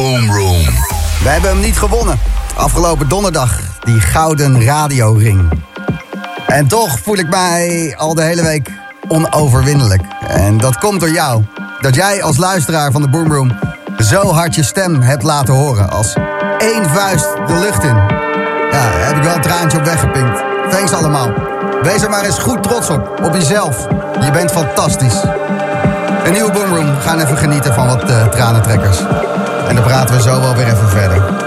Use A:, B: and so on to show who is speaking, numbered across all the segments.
A: Boom Room.
B: We hebben hem niet gewonnen. Afgelopen donderdag, die gouden radioring. En toch voel ik mij al de hele week onoverwinnelijk. En dat komt door jou. Dat jij als luisteraar van de Boom Room zo hard je stem hebt laten horen. Als één vuist de lucht in. Ja, heb ik wel een traantje op weggepinkt. Thanks allemaal. Wees er maar eens goed trots op. Op jezelf. Je bent fantastisch. Een nieuwe Boom Room. We gaan even genieten van wat eh, tranentrekkers. En dan praten we zo wel weer even verder.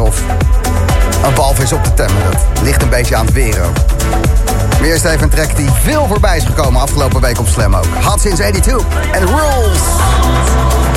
B: of een balvis op de temmen. Dat ligt een beetje aan het weer ook. Maar even een track die veel voorbij is gekomen afgelopen week op Slam ook. Hot Since 82 en Rules.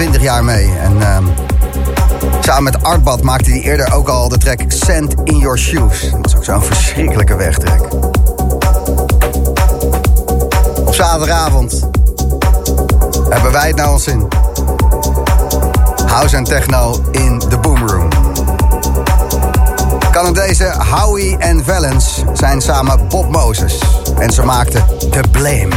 B: 20 jaar mee. En ehm, samen met Artbad maakte hij eerder ook al de track Sand in Your Shoes. Dat is ook zo'n verschrikkelijke wegtrek. Op zaterdagavond hebben wij het nou ons zin. House en techno in de boomroom. Canadese Howie en Valens zijn samen Bob Moses. En ze maakten The Blame.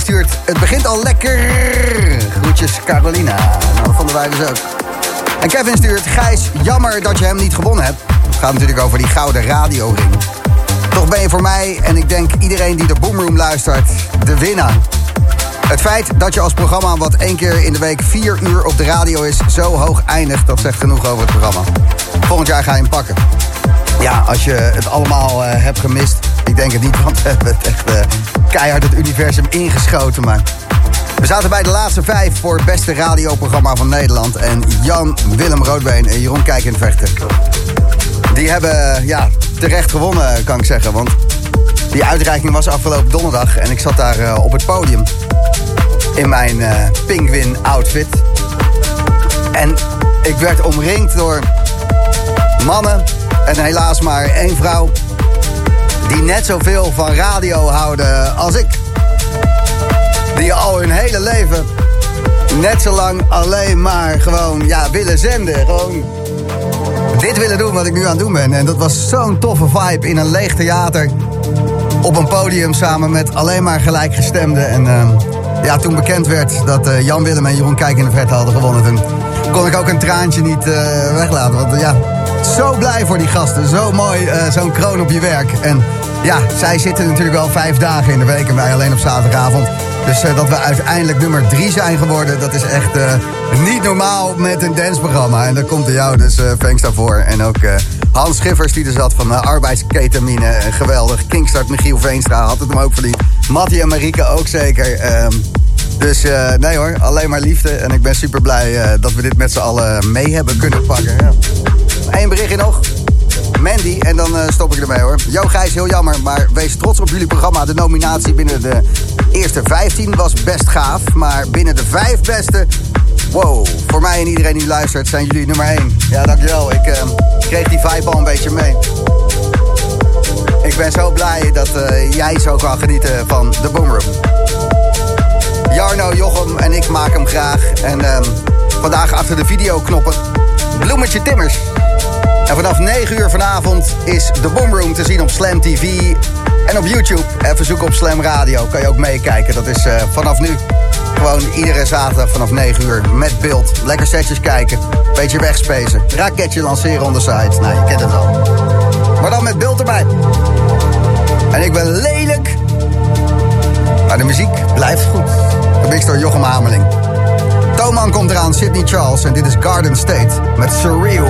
B: Stuurt... Het begint al lekker. Groetjes Carolina. Nou, dat vonden wij dus ook. En Kevin stuurt... Gijs, jammer dat je hem niet gewonnen hebt. Het gaat natuurlijk over die gouden radioring. Toch ben je voor mij en ik denk iedereen die de Boomroom luistert... de winnaar. Het feit dat je als programma wat één keer in de week vier uur op de radio is... zo hoog eindigt, dat zegt genoeg over het programma. Volgend jaar ga je hem pakken. Ja, als je het allemaal eh, hebt gemist. Ik denk het niet, want we hebben het echt eh, keihard het universum ingeschoten. Maar we zaten bij de laatste vijf voor het beste radioprogramma van Nederland. En Jan, Willem Roodbeen en Jeroen Kijk in het Vechten. Die hebben ja, terecht gewonnen, kan ik zeggen. Want die uitreiking was afgelopen donderdag. En ik zat daar eh, op het podium. In mijn eh penguin outfit. En ik werd omringd door mannen. En helaas maar één vrouw. Die net zoveel van radio houden als ik. Die al hun hele leven net zo lang alleen maar gewoon ja, willen zenden. Gewoon dit willen doen wat ik nu aan het doen ben. En dat was zo'n toffe vibe in een leeg theater. Op een podium samen met alleen maar gelijkgestemden. En ehm, ja, toen bekend werd dat eh, Jan Willem en Jeroen Kijk in de Verte hadden gewonnen... kon ik ook een traantje niet eh, weglaten. Want ja, zo blij voor die gasten. Zo mooi, eh, zo'n kroon op je werk. En ja, zij zitten natuurlijk wel vijf dagen in de week en wij alleen op zaterdagavond. Dus eh, dat we uiteindelijk nummer drie zijn geworden, dat is echt eh, niet normaal met een dansprogramma. En dat komt door jou, dus eh thanks daarvoor. En ook Hans Schiffers die er zat van uh, arbeidsketamine. Geweldig. Kingstart Michiel Veenstra had het hem ook verdiend. Mattie en Marieke ook zeker. Ehm, dus nee hoor, alleen maar liefde. En ik ben super blij dat we dit met z'n allen mee hebben kunnen pakken. Ja. Eén berichtje nog. Mandy, en dan eh, stop ik ermee hoor. Jo Gijs, heel jammer, maar wees trots op jullie programma. De nominatie binnen de eerste 15 was best gaaf. Maar binnen de vijf beste, wow, voor mij en iedereen die luistert zijn jullie nummer 1. Ja, dankjewel. Ik eh, kreeg die vibe al een beetje mee. Ik ben zo blij dat eh, jij zo kan genieten van de Boomroom. Jarno, Jochem en ik maken hem graag. En ehm, vandaag achter de videoknoppen Bloemetje Timmers. En vanaf 9 uur vanavond is de Boomroom te zien op Slam TV en op YouTube. Even zoeken op Slam Radio, kan je ook meekijken. Dat is eh, vanaf nu gewoon iedere zaterdag vanaf 9 uur met beeld. Lekker setjes kijken, beetje wegspacen. Raketje lanceren on the side. Nou, je kent het al. Maar dan met beeld erbij. En ik ben lelijk, maar de muziek blijft goed. Gemixt door Jochem Hameling. Toman komt eraan, Sydney Charles. En dit is Garden State met. Surreal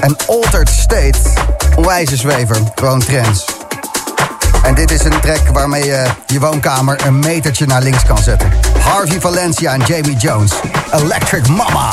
B: en Altered State. Onwijze zwever, gewoon trends. En dit is een track waarmee je je woonkamer een metertje naar links kan zetten. Harvey Valencia en Jamie Jones. Electric Mama.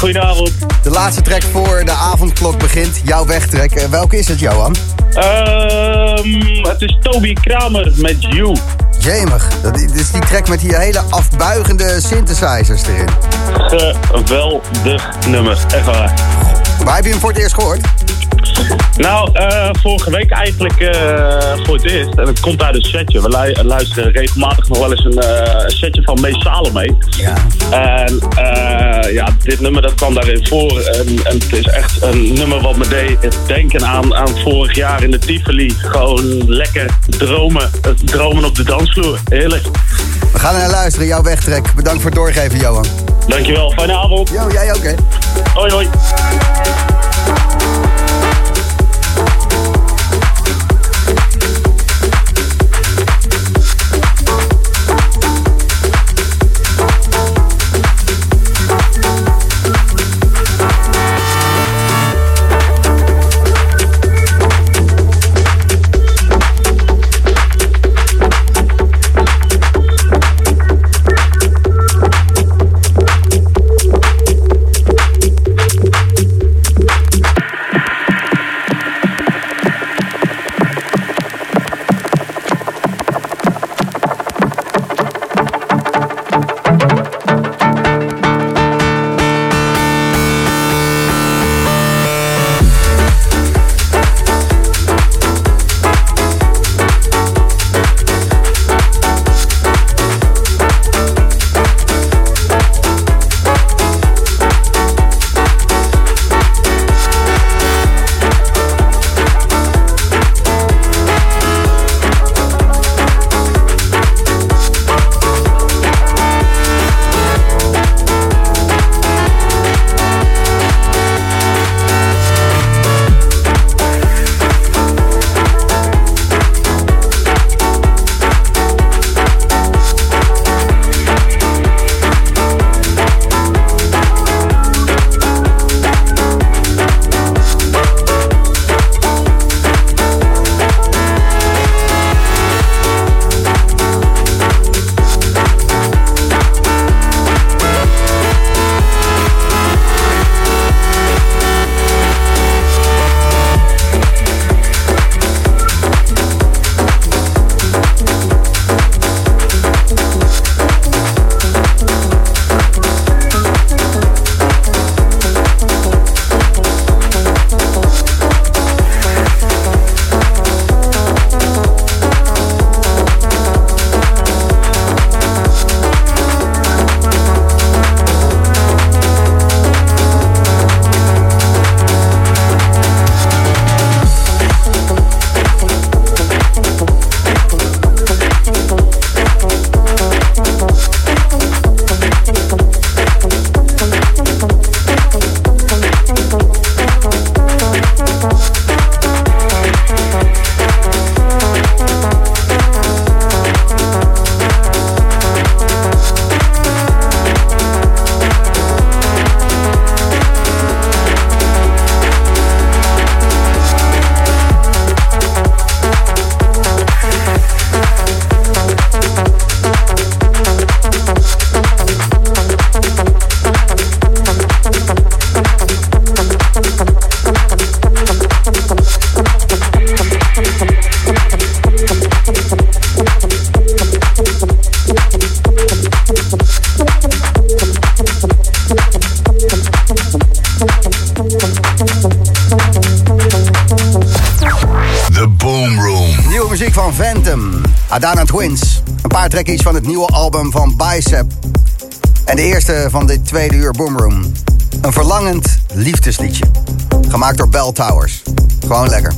B: Goedenavond. De laatste track voor de avondklok begint, jouw wegtrek. Eh, welke is het, Johan?
C: Ehm, het is Toby Kramer met You.
B: Jemig, dat is is die track met die hele afbuigende synthesizers erin.
C: Geweldig nummer, echt waar.
B: Waar heb je hem voor het eerst gehoord?
C: Nou, eh, vorige week eigenlijk eh, voor het eerst. En het komt uit een setje. We lu- luisteren regelmatig nog wel eens een, eh, setje van Mees Salome.
B: Ja.
C: En ja, dit nummer dat kwam daarin voor. En, en het is echt een nummer wat me deed denken aan, aan vorig jaar in de Tivoli. Gewoon lekker dromen. Dromen op de dansvloer. Heerlijk.
B: We gaan er naar luisteren, jouw wegtrek. Bedankt voor het doorgeven, Johan.
C: Dankjewel, fijne avond.
B: Jo, jij ook, hè?
C: Hoi hoi.
B: Het nieuwe album van Bicep. En de eerste van dit tweede uur Boomroom. Een verlangend liefdesliedje. Gemaakt door Bell Towers. Gewoon lekker.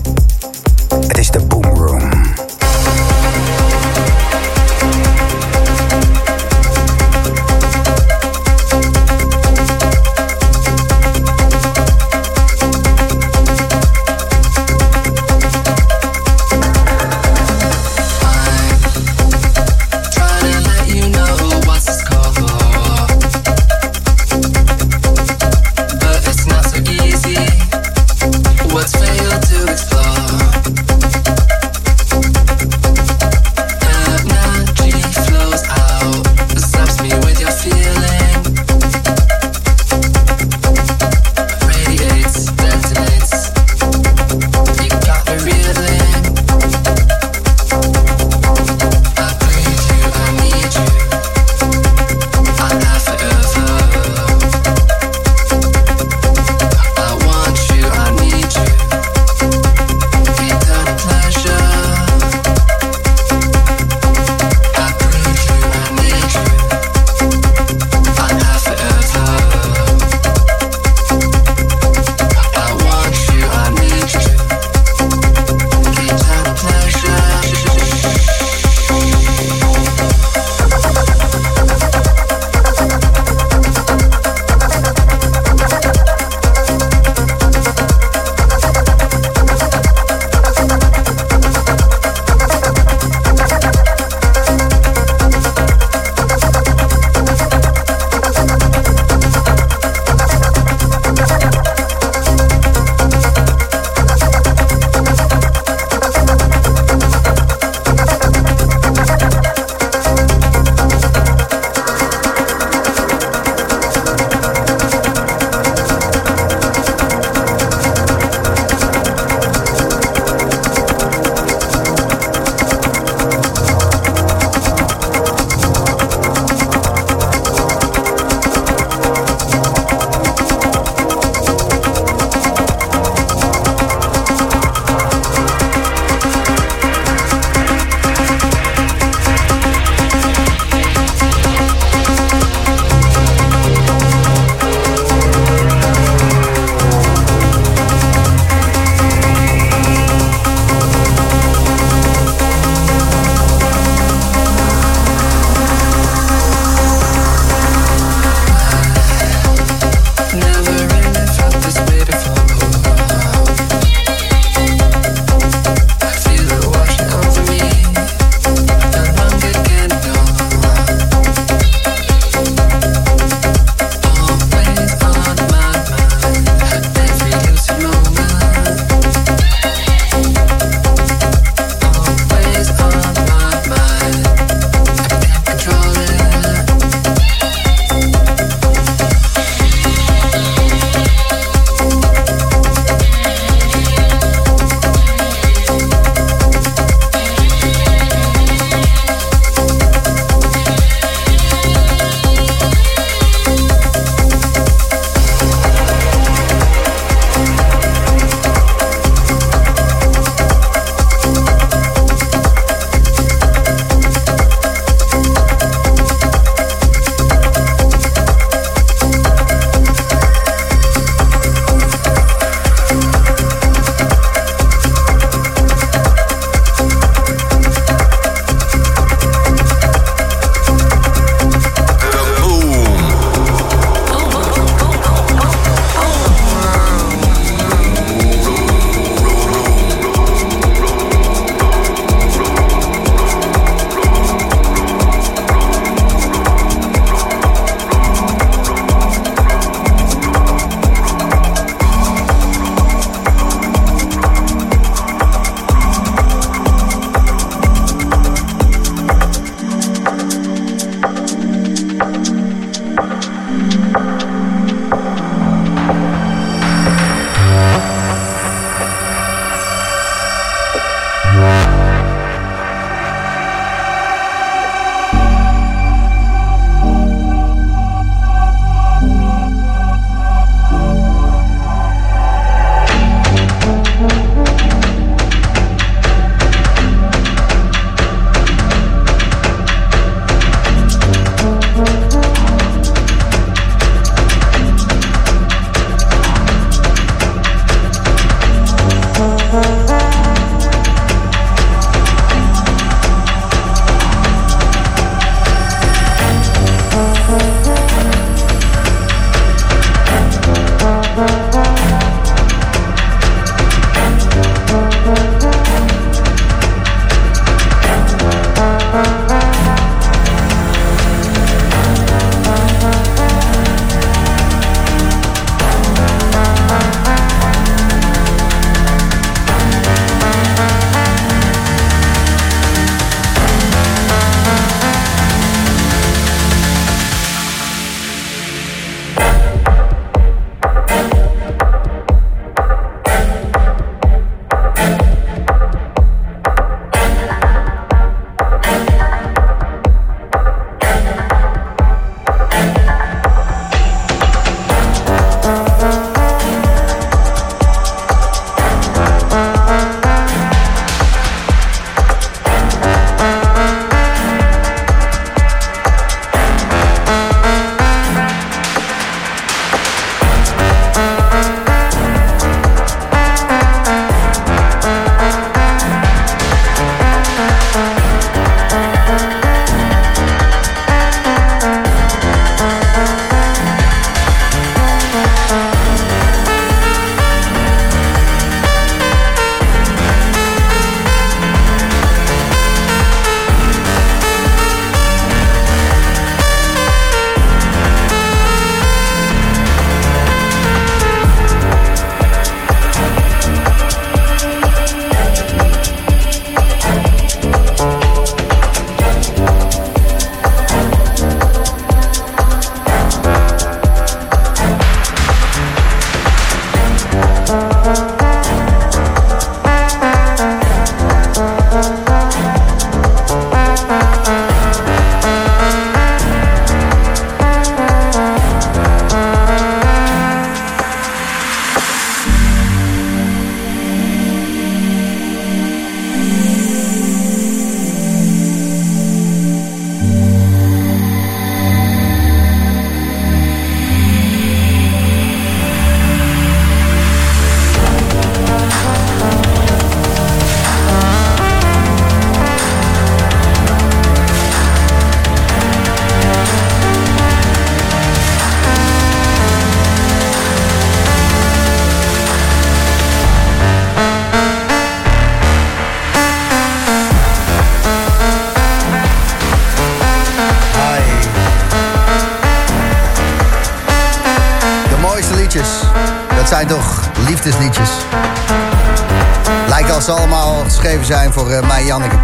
B: Geschreven zijn voor uh, mij Janneke.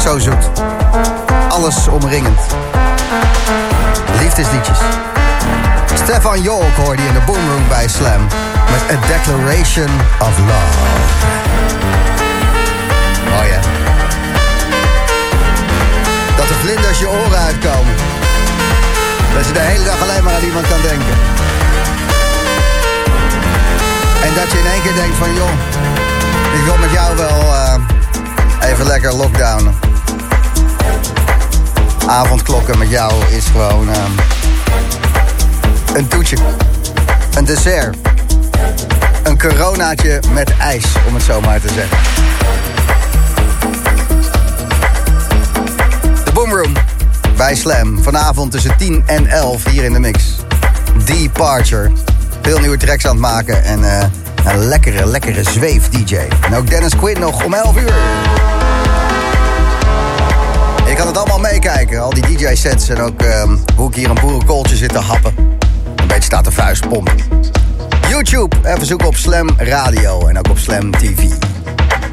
B: Zo zoet. Alles omringend. Liefdesliedjes. Stefan Jolk hoorde je in de boomroom bij Slam. Met A Declaration of Love. Oh. Dat de vlinders je oren uitkomen. Dat je de hele dag alleen maar aan iemand kan denken. En dat je in één keer denkt van joh, ik wil met jou wel uh, even lekker lockdownen. Avondklokken met jou is gewoon uh, een toetje. Een dessert. Een coronaatje met ijs, om het zo maar te zeggen. De Boomroom bij Slam. Vanavond tussen 10 en 11 hier in de mix. Departure. Veel nieuwe tracks aan het maken en uh, een lekkere, lekkere zweef-DJ. En ook Dennis Quinn nog om 11 uur. Je kan het allemaal meekijken, al die DJ-sets en ook uh, hoe ik hier een boerenkooltje zit te happen. Een beetje staat de vuist pompen. YouTube, even zoeken op Slam Radio en ook op Slam TV.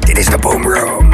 B: Dit is de Boomroom. track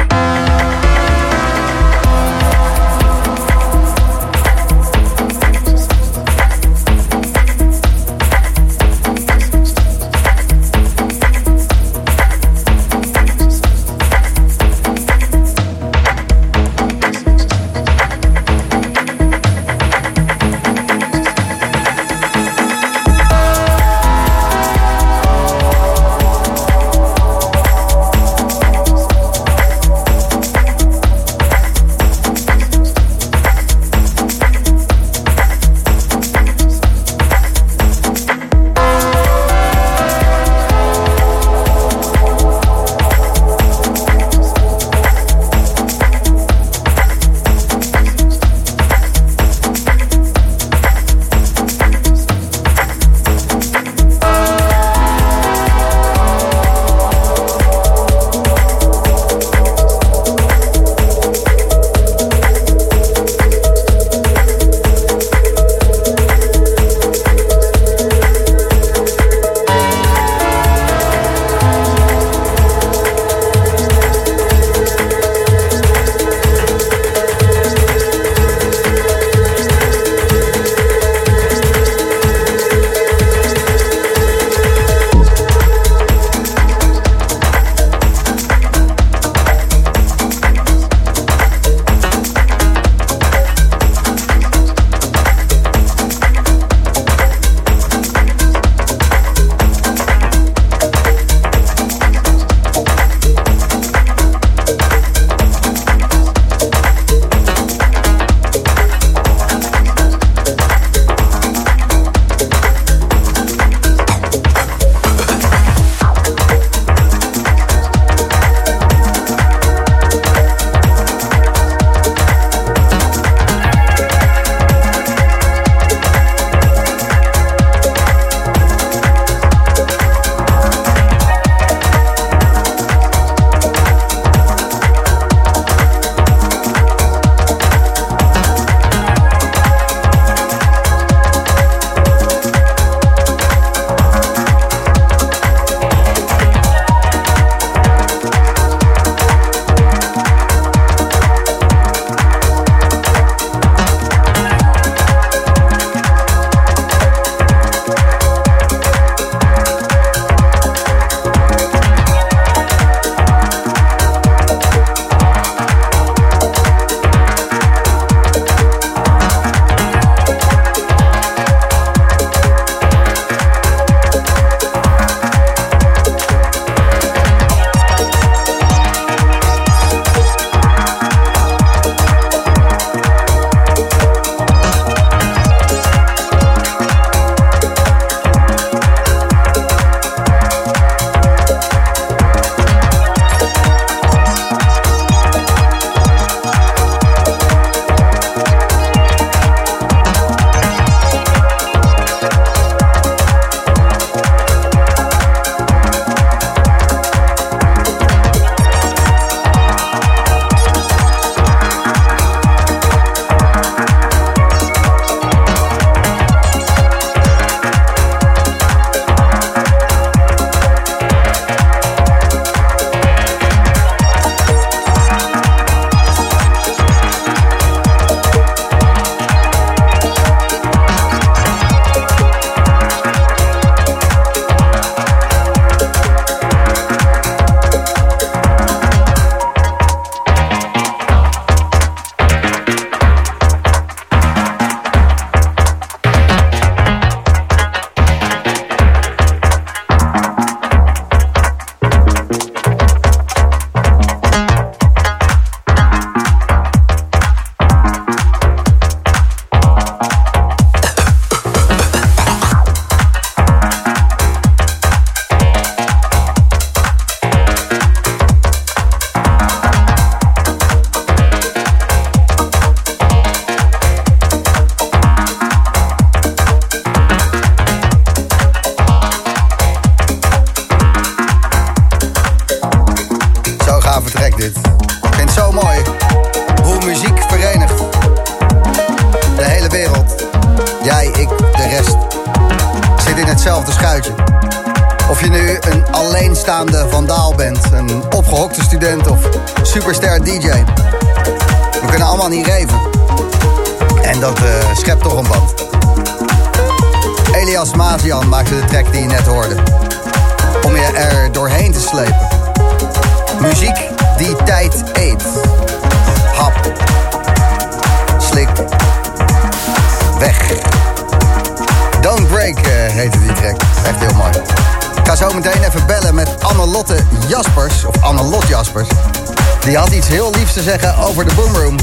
B: Die had iets heel liefs te zeggen over de Boomroom.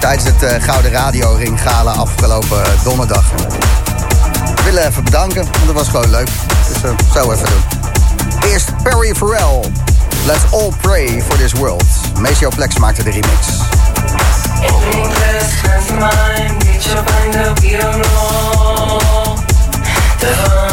B: Tijdens het uh, Gouden Radio Ring Gala afgelopen uh, donderdag. We willen even bedanken, want dat was gewoon leuk. Dus uh, zo even doen. Eerst Perry Farrell. Let's all pray for this world. Maceo Plex maakte de remix.
D: The.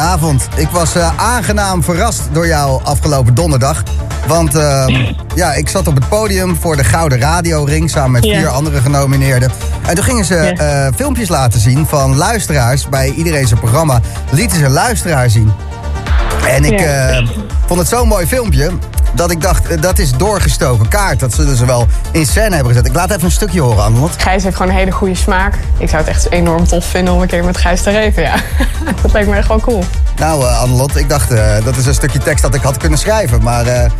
E: goedenavond.
B: Ik was eh, aangenaam verrast door jou afgelopen donderdag. Want eh, ja, ik zat op het podium voor de Gouden Radioring samen met
E: Ja.
B: vier andere genomineerden. En toen gingen ze
E: Ja.
B: eh, filmpjes laten zien van luisteraars. Bij iedereen zijn programma lieten ze een luisteraar zien. En ik
E: Ja.
B: vond het zo'n mooi filmpje dat ik dacht, eh, dat is doorgestoken kaart. Dat zullen ze wel in scène hebben gezet. Ik laat even een stukje horen, Annelot.
F: Gijs heeft gewoon een hele goede smaak. Ik zou het echt enorm tof vinden om een keer met Gijs te reven, ja. dat lijkt me echt wel cool.
B: Nou, eh Annelot, ik dacht, eh, dat is een stukje tekst dat ik had kunnen schrijven. Maar eh,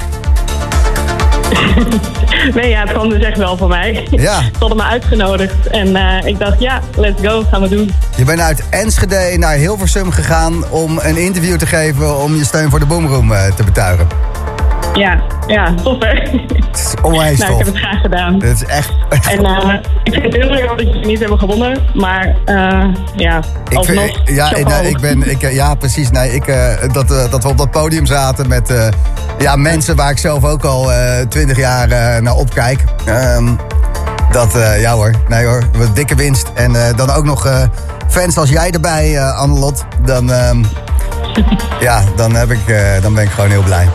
E: Nee, ja, het kwam dus echt wel van mij.
B: Ja.
E: Ze hadden me uitgenodigd. En eh, ik dacht, ja, let's go, gaan we doen.
B: je bent uit Enschede naar Hilversum gegaan om een interview te geven... om je steun voor de Boomroom eh, te betuigen.
E: Ja, ja, tof hè?
B: Het is onwijs
E: nou, ik
B: tof.
E: heb het graag gedaan.
B: Het is echt...
E: En eh, ik vind het heel leuk dat jullie niet hebben gewonnen. Maar eh, ja,
B: Ik,
E: alsnog,
B: vind- ja, ik, nee, ik ben, ik, ja, precies. Nee, ik, eh, dat, dat we op dat podium zaten met ja, mensen waar ik zelf ook al twintig jaar naar opkijk. Ehm, dat, ja hoor, nee hoor, wat dikke winst. En dan ook nog fans als jij erbij, Annelot. Dan, ehm, ja, dan, heb ik, dan ben ik gewoon heel blij.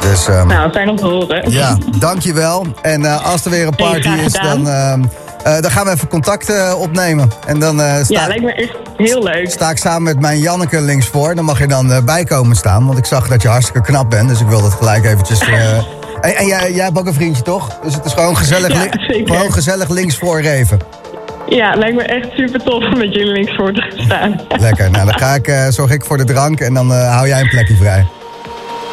B: Dus ehm,
E: Nou, fijn om te horen.
B: ja, dankjewel. En eh, als er weer een party is, dan, ehm, eh, dan gaan we even contact eh, opnemen. En dan sta,
E: Ja, lijkt me echt heel leuk.
B: sta ik samen met mijn Janneke links voor. Dan mag je dan bij komen staan. Want ik zag dat je hartstikke knap bent. Dus ik wil dat gelijk eventjes... en en jij, jij hebt ook een vriendje, toch? Dus het is gewoon gezellig,
E: Ja,
B: gewoon gezellig links voor Reven.
E: Ja, lijkt me echt super tof om met jullie links voor te staan.
B: Lekker. Nou, dan ga ik, zorg ik voor de drank. En dan hou jij een plekje vrij.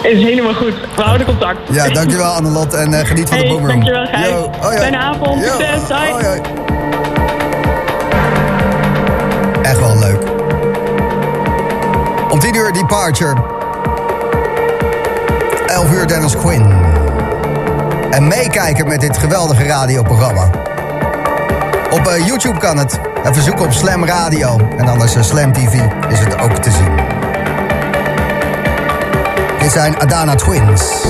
E: Is helemaal goed. We houden contact.
B: Ja, dankjewel Annelot. En eh, geniet van de boomroom.
E: dankjewel, Gijs.
B: Hoi, hoi.
E: Fijne avond.
B: Yo,
E: Succes. Hoi.
B: hoi, hoi. Echt wel leuk. Om 10 uur Departure. 11 uur Dennis Quinn. En meekijken met dit geweldige radioprogramma. Op eh, YouTube kan het. Even zoeken op Slam Radio. En anders eh, Slam TV is het ook te zien. Dit zijn Adana Twins.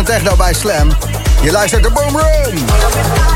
B: En techno bij Slam. Je luistert de Boom Room.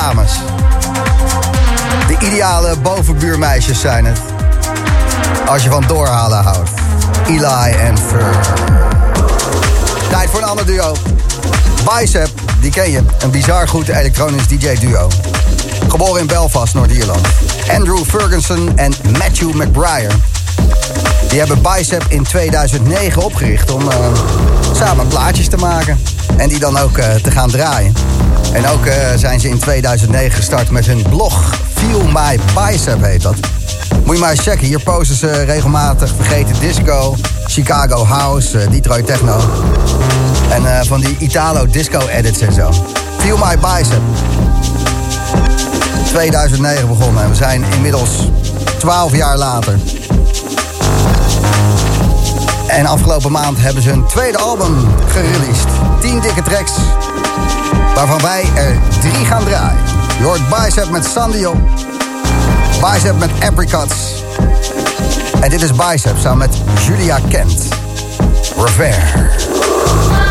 B: Dames. De ideale bovenbuurmeisjes zijn het. Als je van doorhalen houdt. Eli en Fur. Tijd voor een ander duo. Bicep, die ken je. Een bizar goed elektronisch DJ-duo. Geboren in Belfast, Noord-Ierland. Andrew Ferguson en Matthew McBriar. Die hebben Bicep in 2009 opgericht om eh, samen plaatjes te maken. En die dan ook eh, te gaan draaien. En ook eh, zijn ze in 2009 gestart met hun blog. Feel My Bicep heet dat. Moet je maar eens checken. Hier posten ze regelmatig vergeten disco, Chicago house, eh, Detroit techno. En eh, van die Italo disco edits en zo. Feel My Bicep. 2009 begonnen en we zijn inmiddels 12 jaar later. En afgelopen maand hebben ze hun tweede album gereleased. 10 dikke tracks, waarvan wij er drie gaan draaien. Je hoort Bicep met Sandio, Bicep met Apricots. En dit is Bicep samen met Julia Kent. Revere.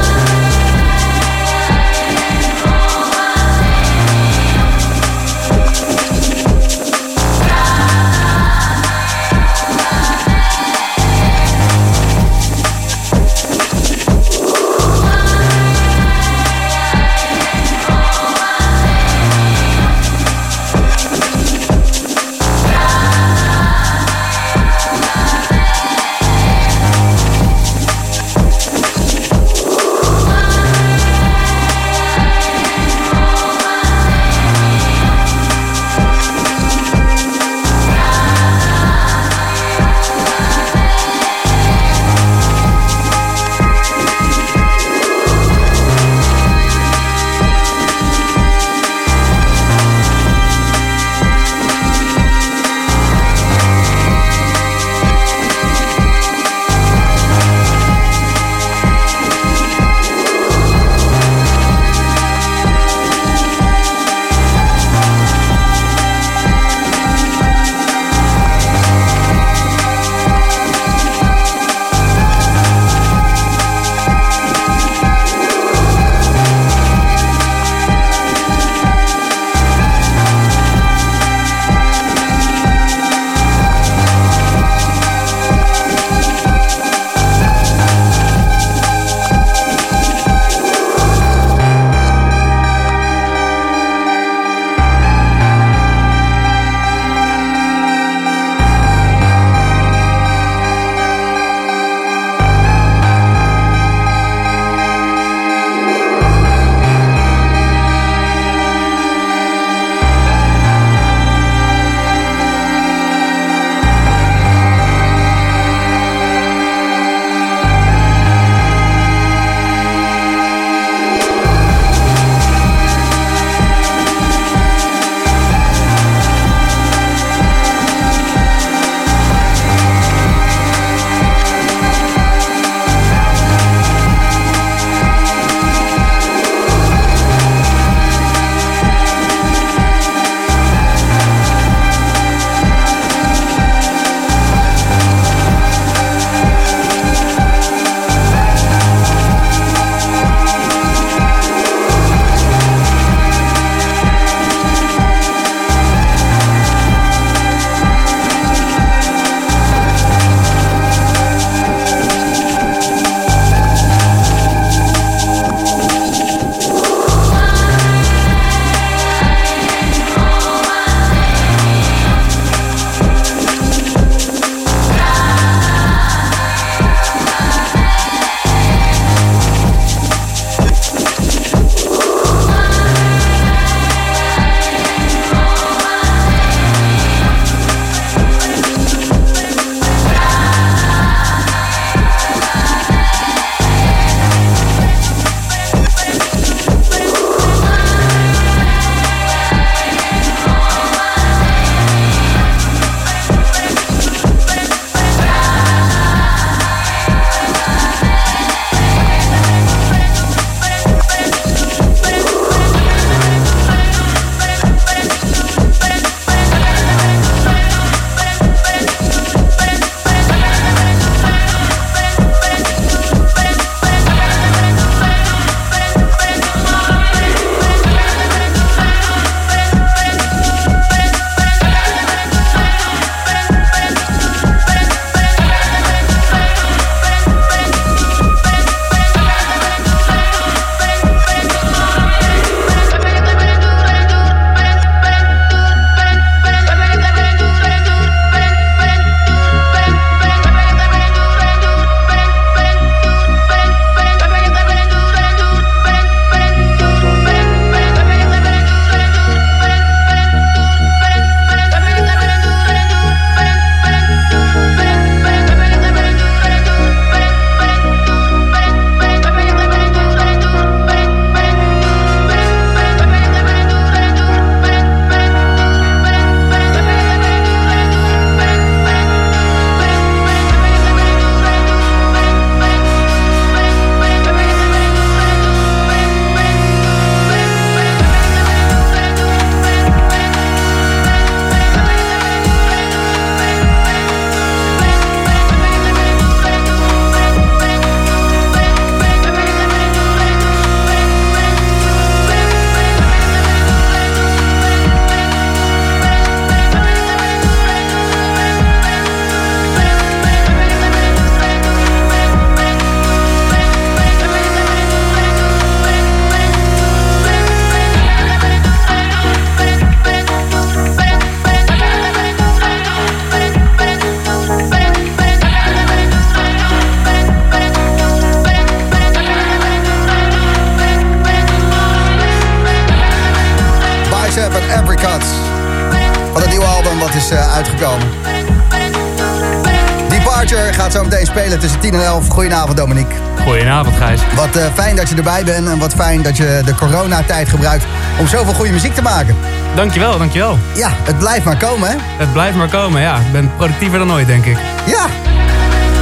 B: Spelen tussen 10 en 11. Goedenavond Dominique.
G: Goedenavond, Gijs.
B: Wat eh, fijn dat je erbij bent en wat fijn dat je de coronatijd gebruikt om zoveel goede muziek te maken.
G: Dankjewel, dankjewel.
B: Ja, het blijft maar komen hè?
G: Het blijft maar komen, ja. Ik ben productiever dan ooit, denk ik.
B: Ja,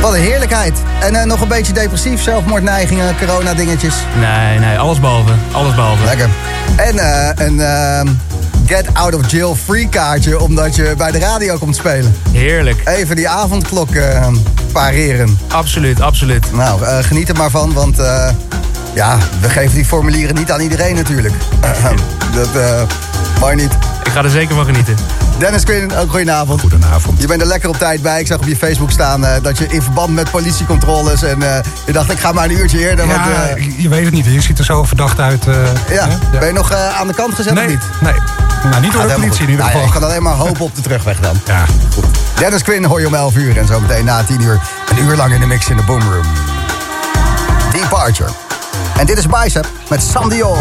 B: wat een heerlijkheid. En eh, nog een beetje depressief, zelfmoordneigingen, corona-dingetjes.
G: Nee, nee, alles behalve. Alles behalve.
B: Lekker. En eh, een ehm, get out of jail free kaartje, omdat je bij de radio komt spelen.
G: Heerlijk.
B: Even die avondklok eh, pareren.
G: Absoluut, absoluut.
B: Nou, eh, geniet er maar van, want eh, ja, we geven die formulieren niet aan iedereen natuurlijk. dat eh maar niet.
G: Ik ga er zeker van genieten.
B: Dennis Quinn, ook goedenavond.
H: Goedenavond.
B: Je bent er lekker op tijd bij. Ik zag op je Facebook staan eh, dat je in verband met politiecontroles... en eh, je dacht, ik ga maar een uurtje eerder. Want,
H: Ja,
B: eh,
H: je weet het niet. Je ziet er zo verdacht uit.
B: ja. Ben je nog aan de kant gezet
H: Nee,
B: of niet?
H: nee. Nou, niet door
B: Gaat
H: de politie
B: goed.
H: in ieder
B: Nou ja,
H: geval.
B: ik kan alleen maar hopen op de terugweg dan.
H: Ja.
B: Dennis Quinn hoor je om 11 uur en zo meteen na 10 uur. Een uur lang in de mix in de Boomroom. Departure. En dit is Bicep met Sam Dior.